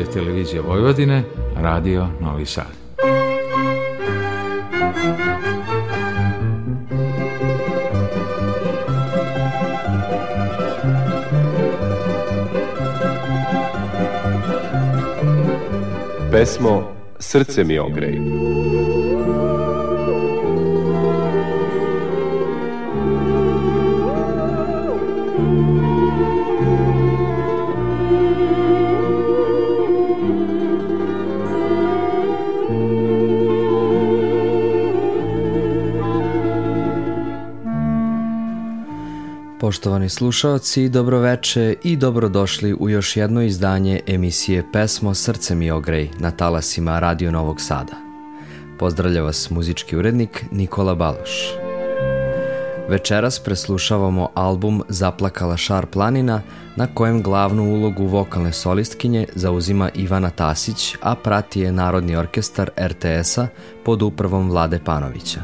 Radio Televizija Vojvodine, Radio Novi Sad. Pesmo Srce mi ogrej. Poštovani slušaoci, dobroveče i dobrodošli u još jedno izdanje emisije Pesmo Srce mi ogrej na talasima Radio Novog Sada. Pozdravlja vas muzički urednik Nikola Baloš. Večeras preslušavamo album Zaplakala šar planina na kojem glavnu ulogu vokalne solistkinje zauzima Ivana Tasić, a prati je Narodni orkestar RTS-a pod upravom Vlade Panovića.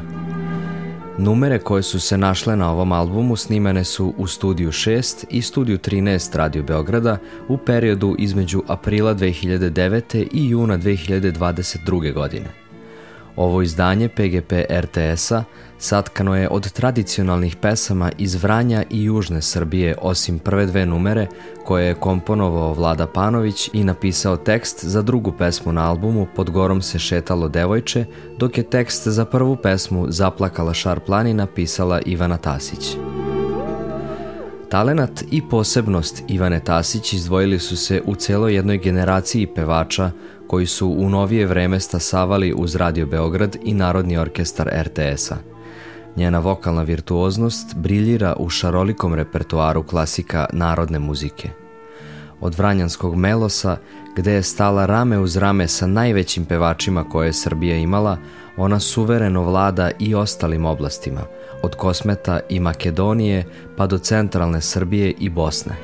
Numere koje su se našle na ovom albumu snimene su u Studiju 6 i Studiju 13 Radio Beograda u periodu između aprila 2009. i juna 2022. godine. Ovo izdanje PGP RTS-a satkano je od tradicionalnih pesama iz Vranja i Južne Srbije osim prve dve numere koje je komponovao Vlada Panović i napisao tekst za drugu pesmu na albumu Pod gorom se šetalo devojče, dok je tekst za prvu pesmu Zaplakala šar planina pisala Ivana Tasić. Talenat i posebnost Ivane Tasić izdvojili su se u celoj jednoj generaciji pevača koji su u novije vreme stasavali uz Radio Beograd i Narodni orkestar RTS-a. Njena vokalna virtuoznost briljira u šarolikom repertoaru klasika narodne muzike. Od Vranjanskog Melosa, gde je stala rame uz rame sa najvećim pevačima koje je Srbija imala, ona suvereno vlada i ostalim oblastima, od Kosmeta i Makedonije pa do centralne Srbije i Bosne.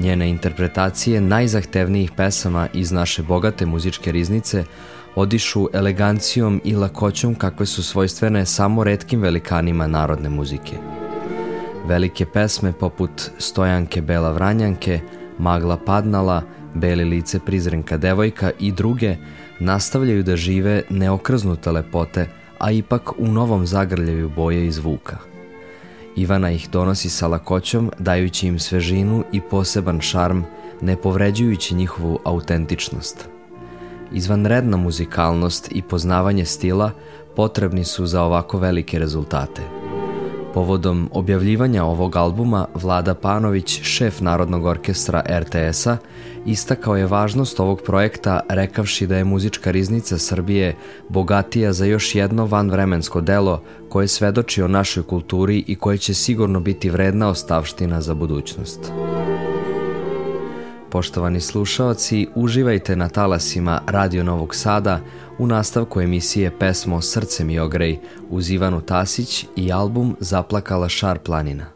Njene interpretacije najzahtevnijih pesama iz naše bogate muzičke riznice odišu elegancijom i lakoćom kakve su svojstvene samo redkim velikanima narodne muzike. Velike pesme poput Stojanke Bela Vranjanke, Magla Padnala, Beli lice prizrenka devojka i druge nastavljaju da žive neokrznute lepote, a ipak u novom zagrljaju boje i zvuka. Ivana ih donosi sa lakoćom, dajući im svežinu i poseban šarm, ne povređujući njihovu autentičnost – izvanredna muzikalnost i poznavanje stila potrebni su za ovako velike rezultate. Povodom objavljivanja ovog albuma Vlada Panović, šef Narodnog orkestra RTS-a, istakao je važnost ovog projekta rekavši da je muzička riznica Srbije bogatija za još jedno vanvremensko delo koje svedoči o našoj kulturi i koje će sigurno biti vredna ostavština za budućnost. Poštovani slušaoci, uživajte na talasima Radio Novog Sada u nastavku emisije pesmo Srce mi ogrej uz Ivanu Tasić i album Zaplakala šar planina.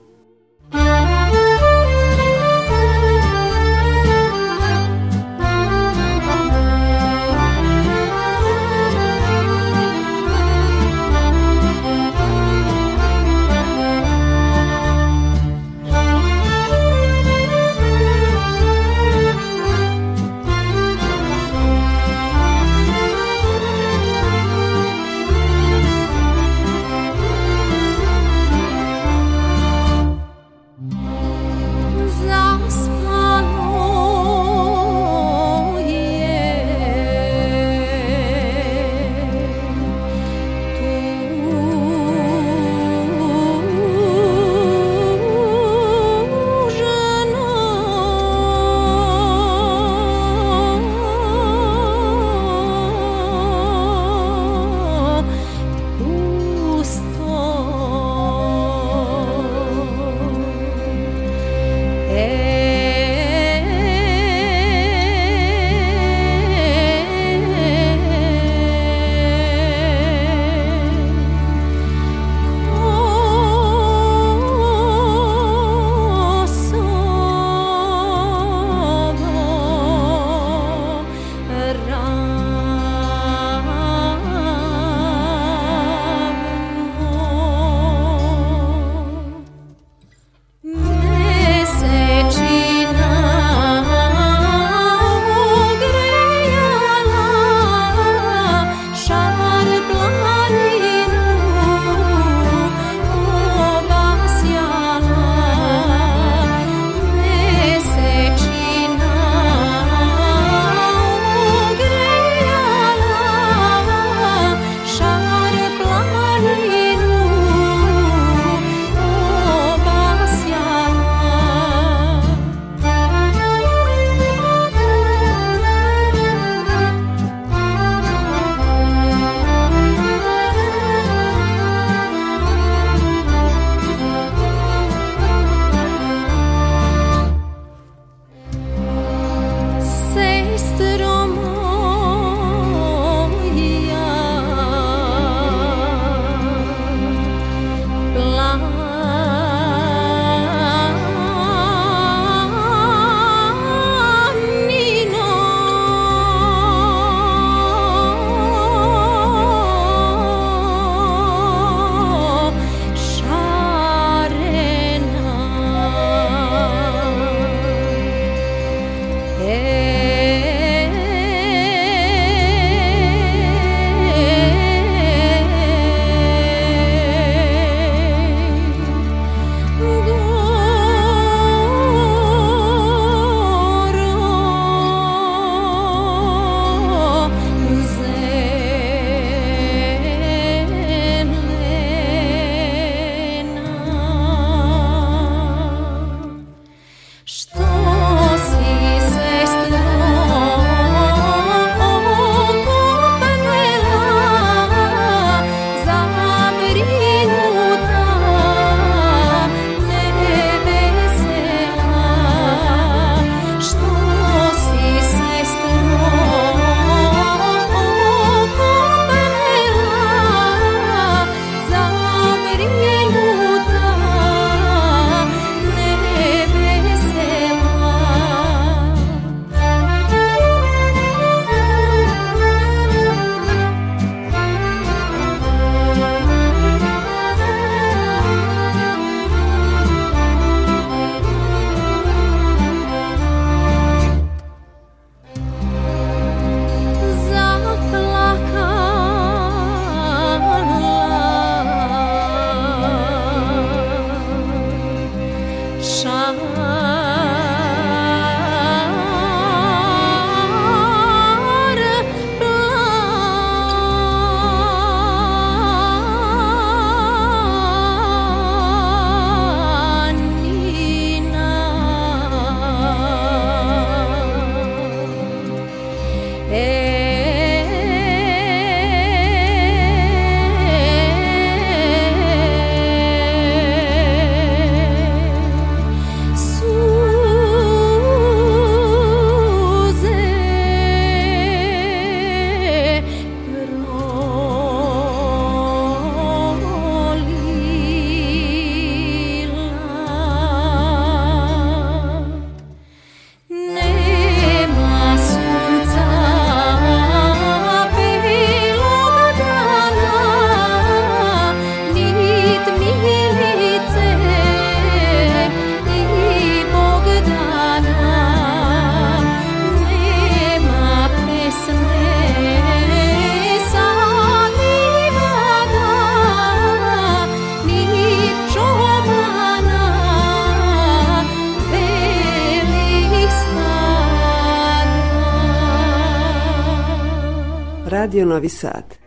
Radio Novi Sad.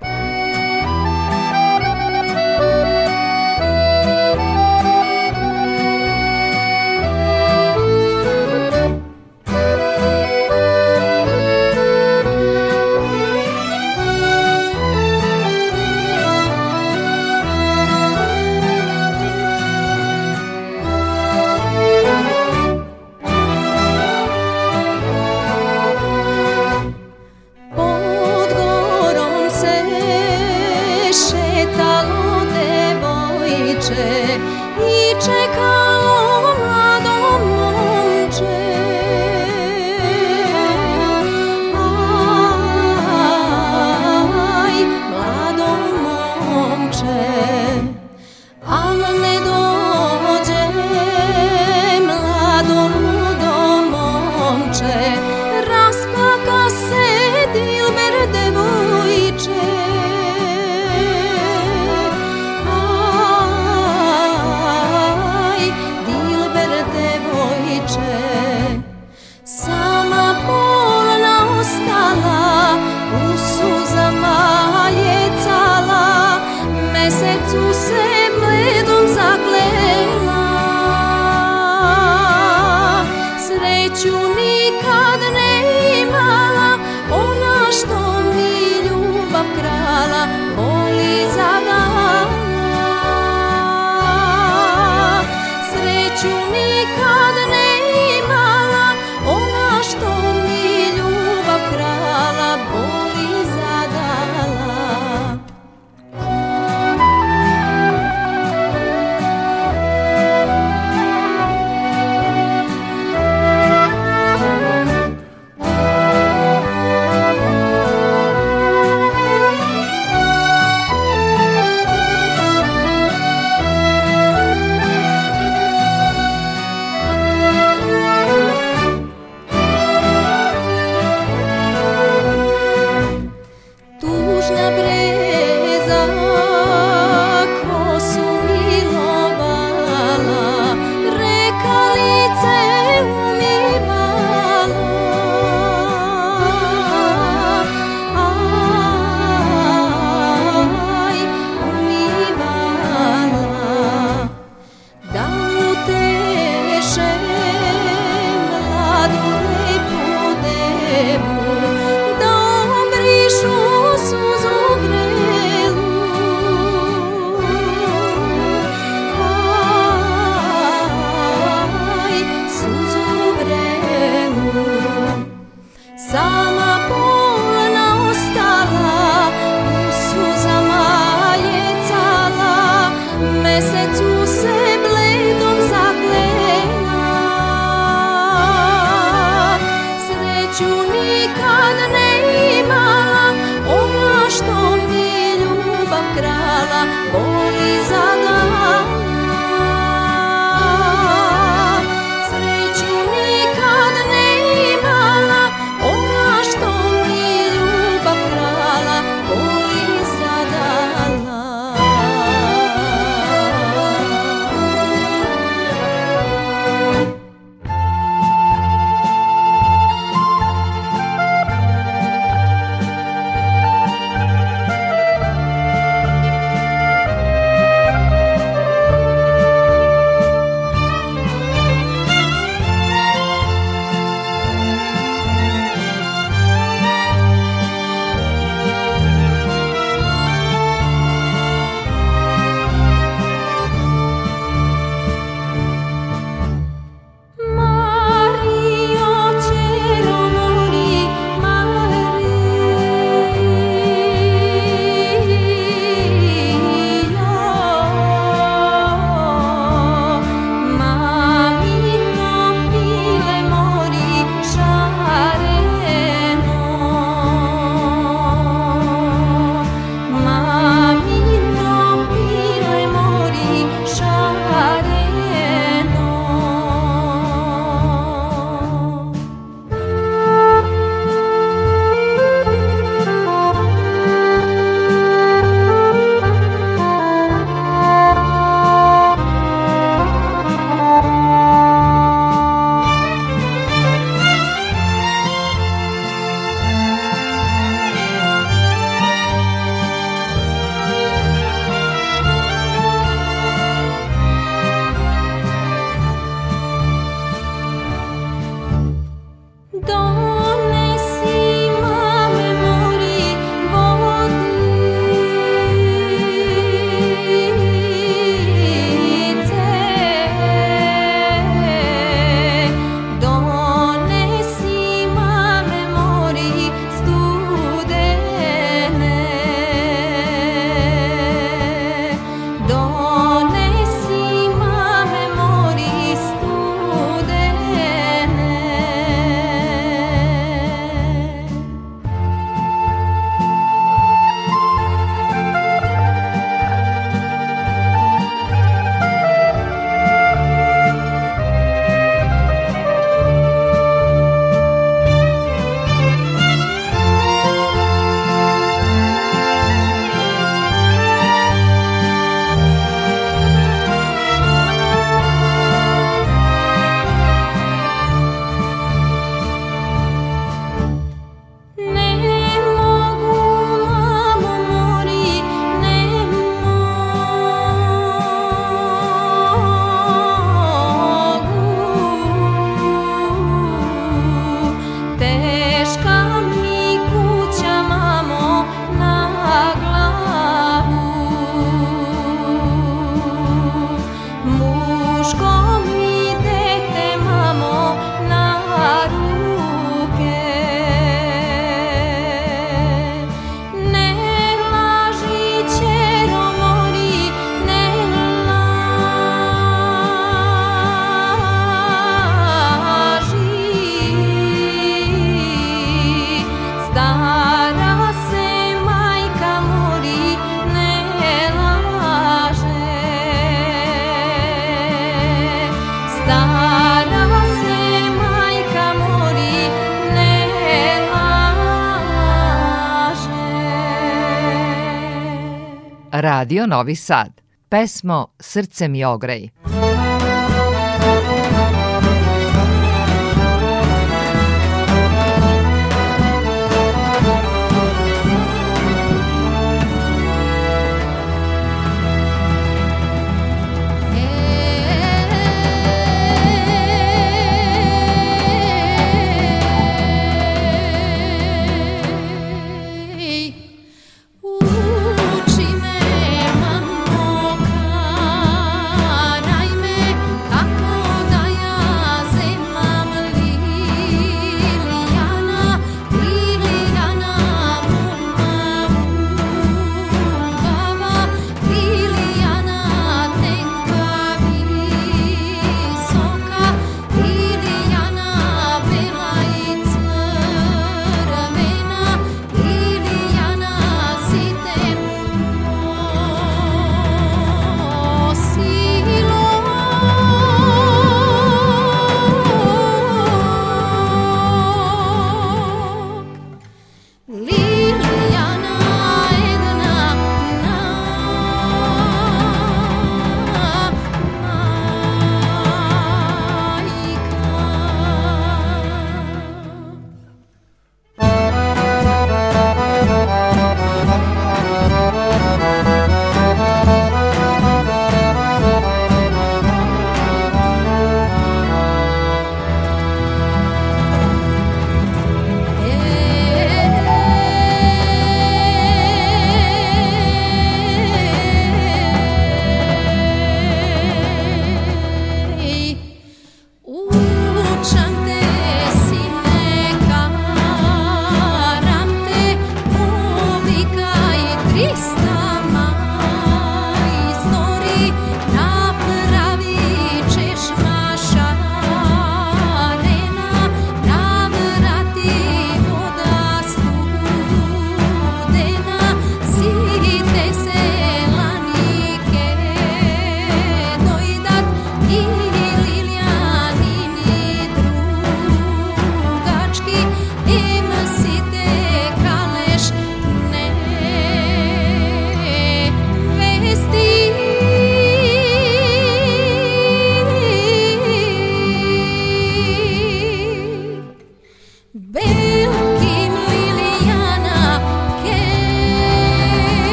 Radio Novi Sad. Pesmo Srce mi ogrej.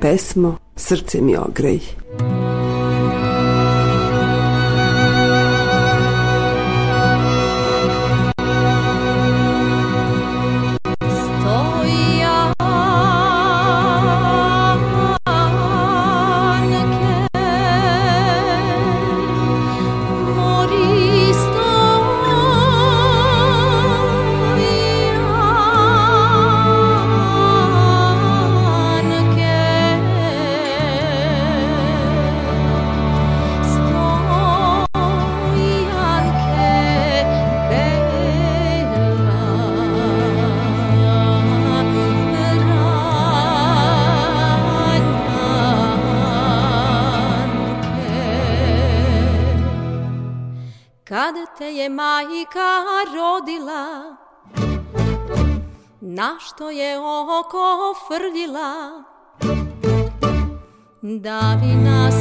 Pesmo Srce mi ogrej. Što je oko frljila. Davi nas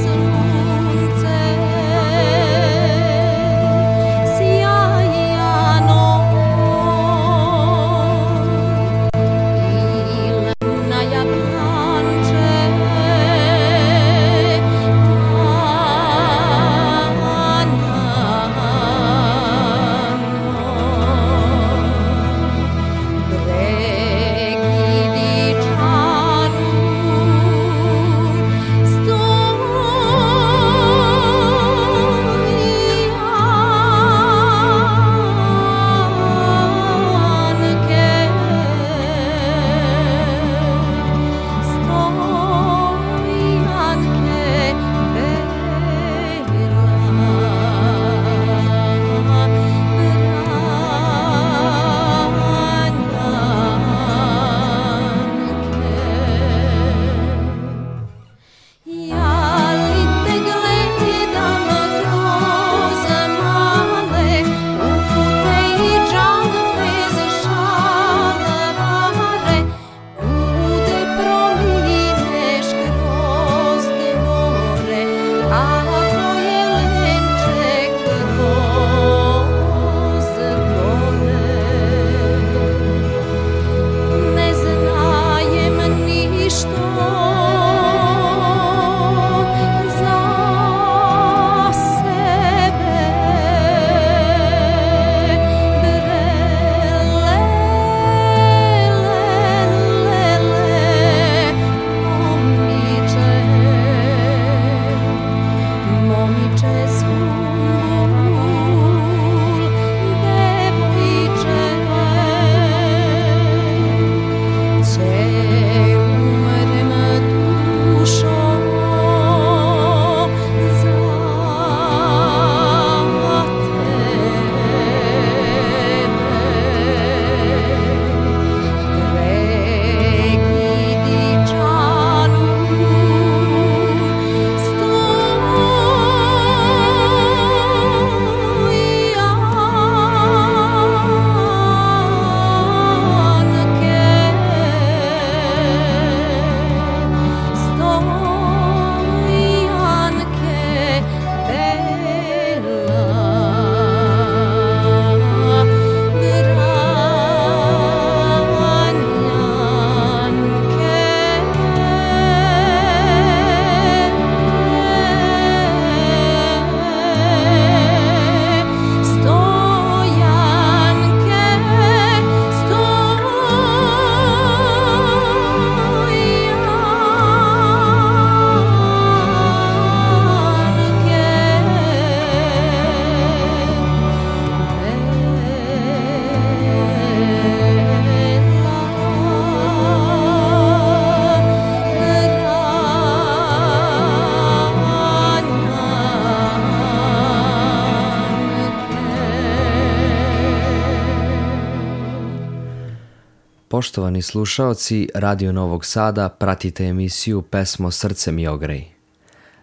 Poštovani slušaoci Radio Novog Sada, pratite emisiju Pesmo Srce mi ogrej.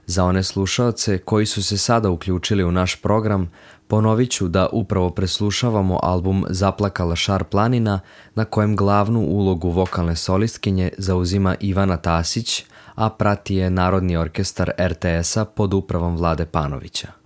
Za one slušaoce koji su se sada uključili u naš program, ponovit ću da upravo preslušavamo album Zaplakala šar planina, na kojem glavnu ulogu vokalne solistkinje zauzima Ivana Tasić, a prati je Narodni orkestar RTS-a pod upravom Vlade Panovića.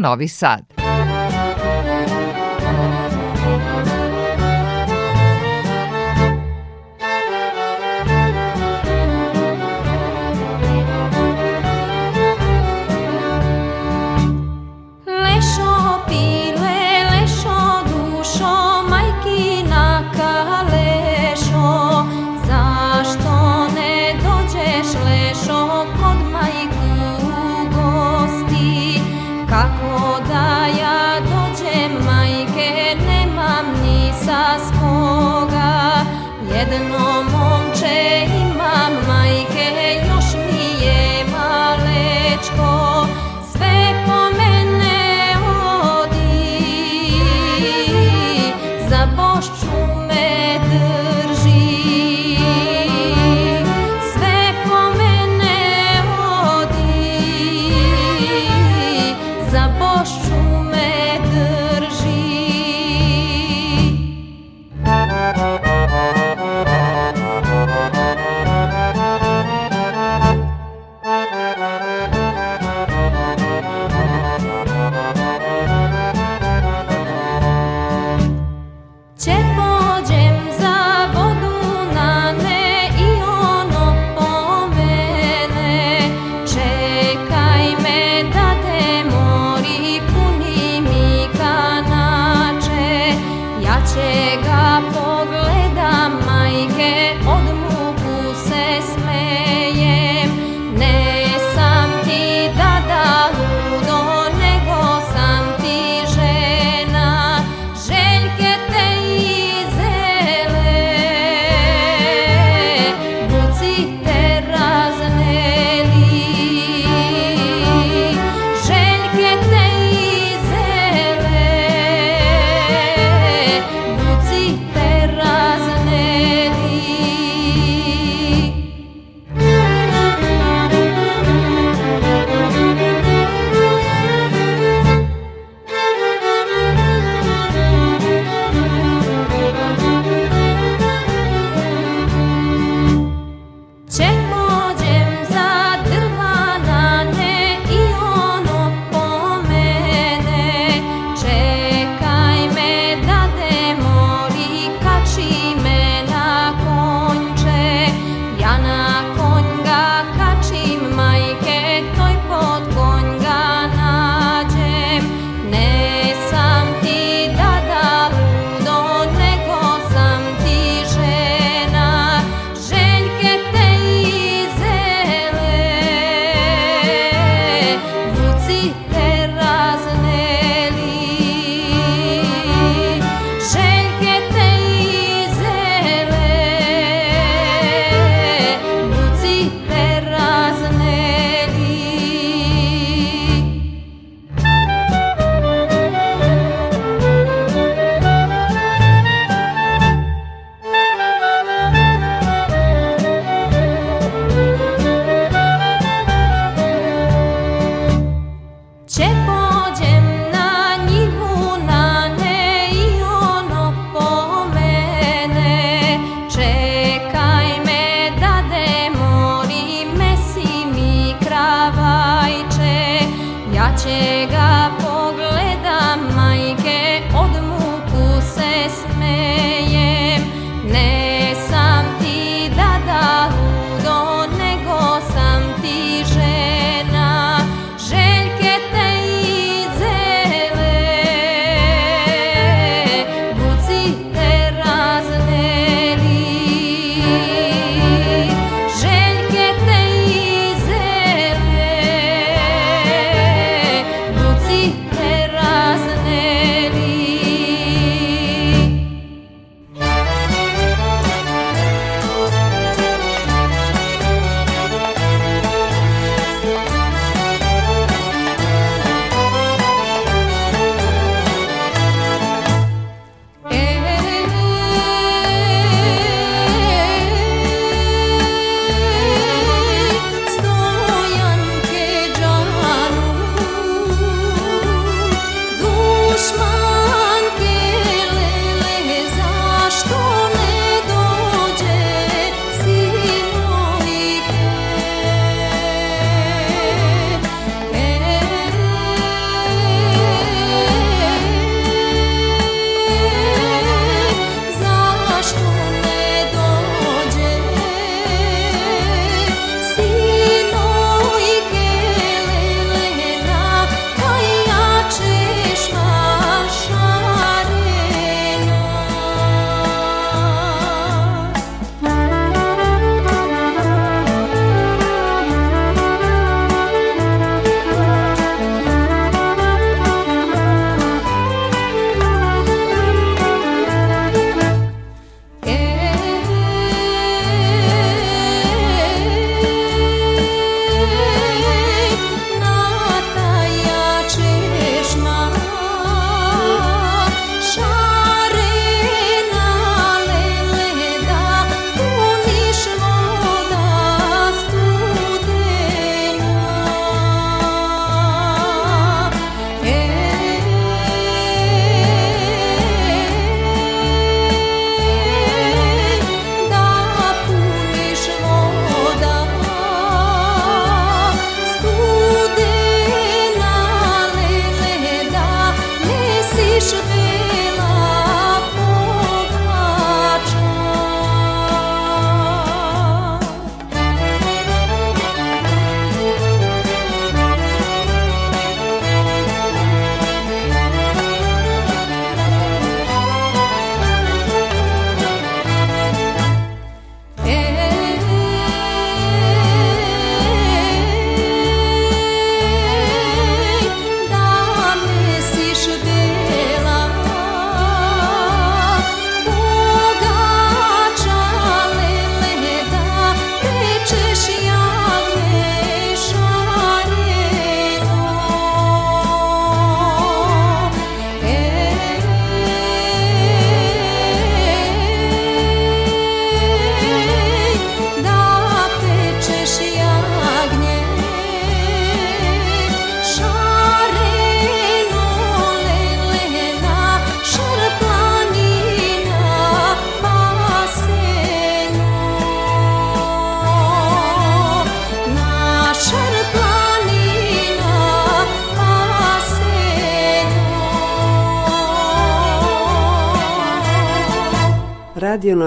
Novi Sad.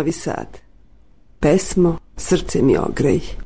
Novi Sad. Pesmo Srce mi ogrej.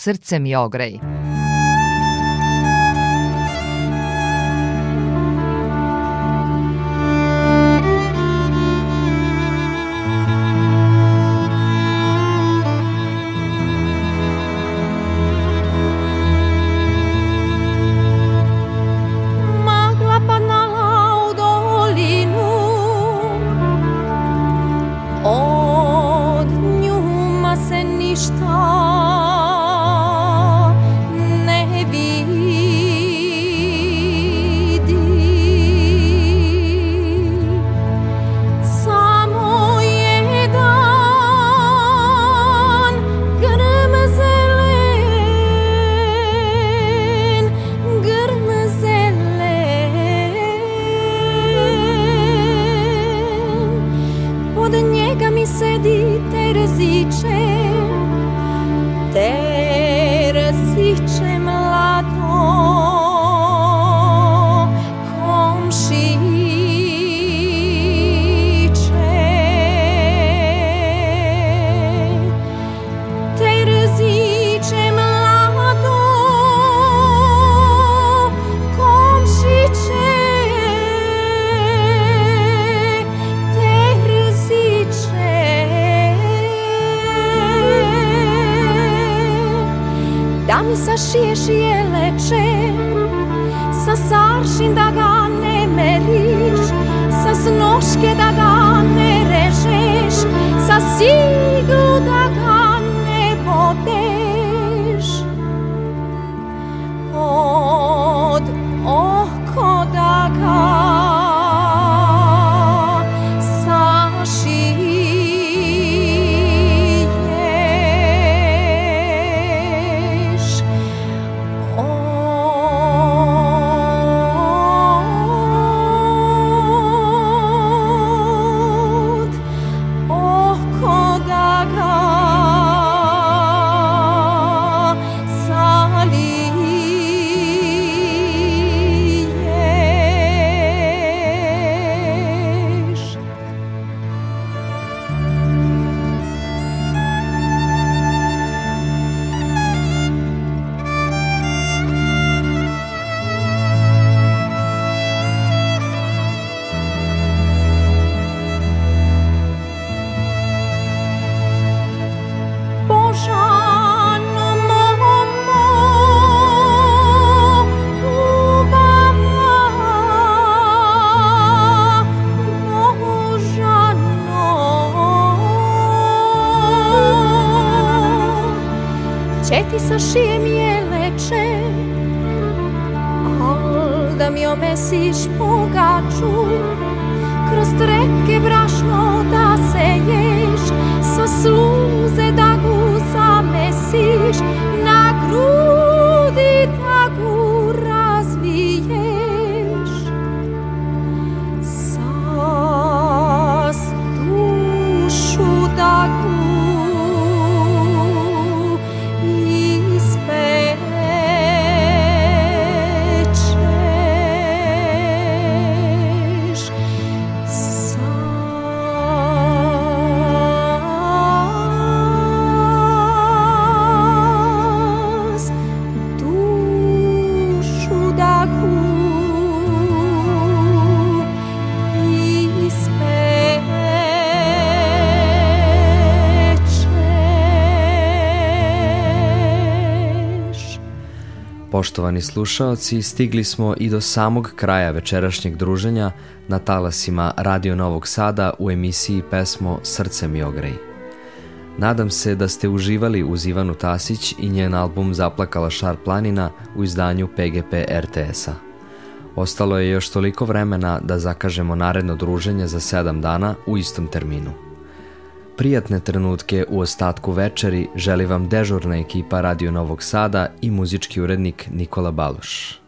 Srce mi ogrej. Poštovani slušaoci, stigli smo i do samog kraja večerašnjeg druženja na talasima Radio Novog Sada u emisiji pesmo Srce mi ogrej. Nadam se da ste uživali uz Ivanu Tasić i njen album Zaplakala šar planina u izdanju PGP RTS-a. Ostalo je još toliko vremena da zakažemo naredno druženje za sedam dana u istom terminu. Prijatne trenutke u ostatku večeri želi vam dežurna ekipa Radio Novog Sada i muzički urednik Nikola Baluš.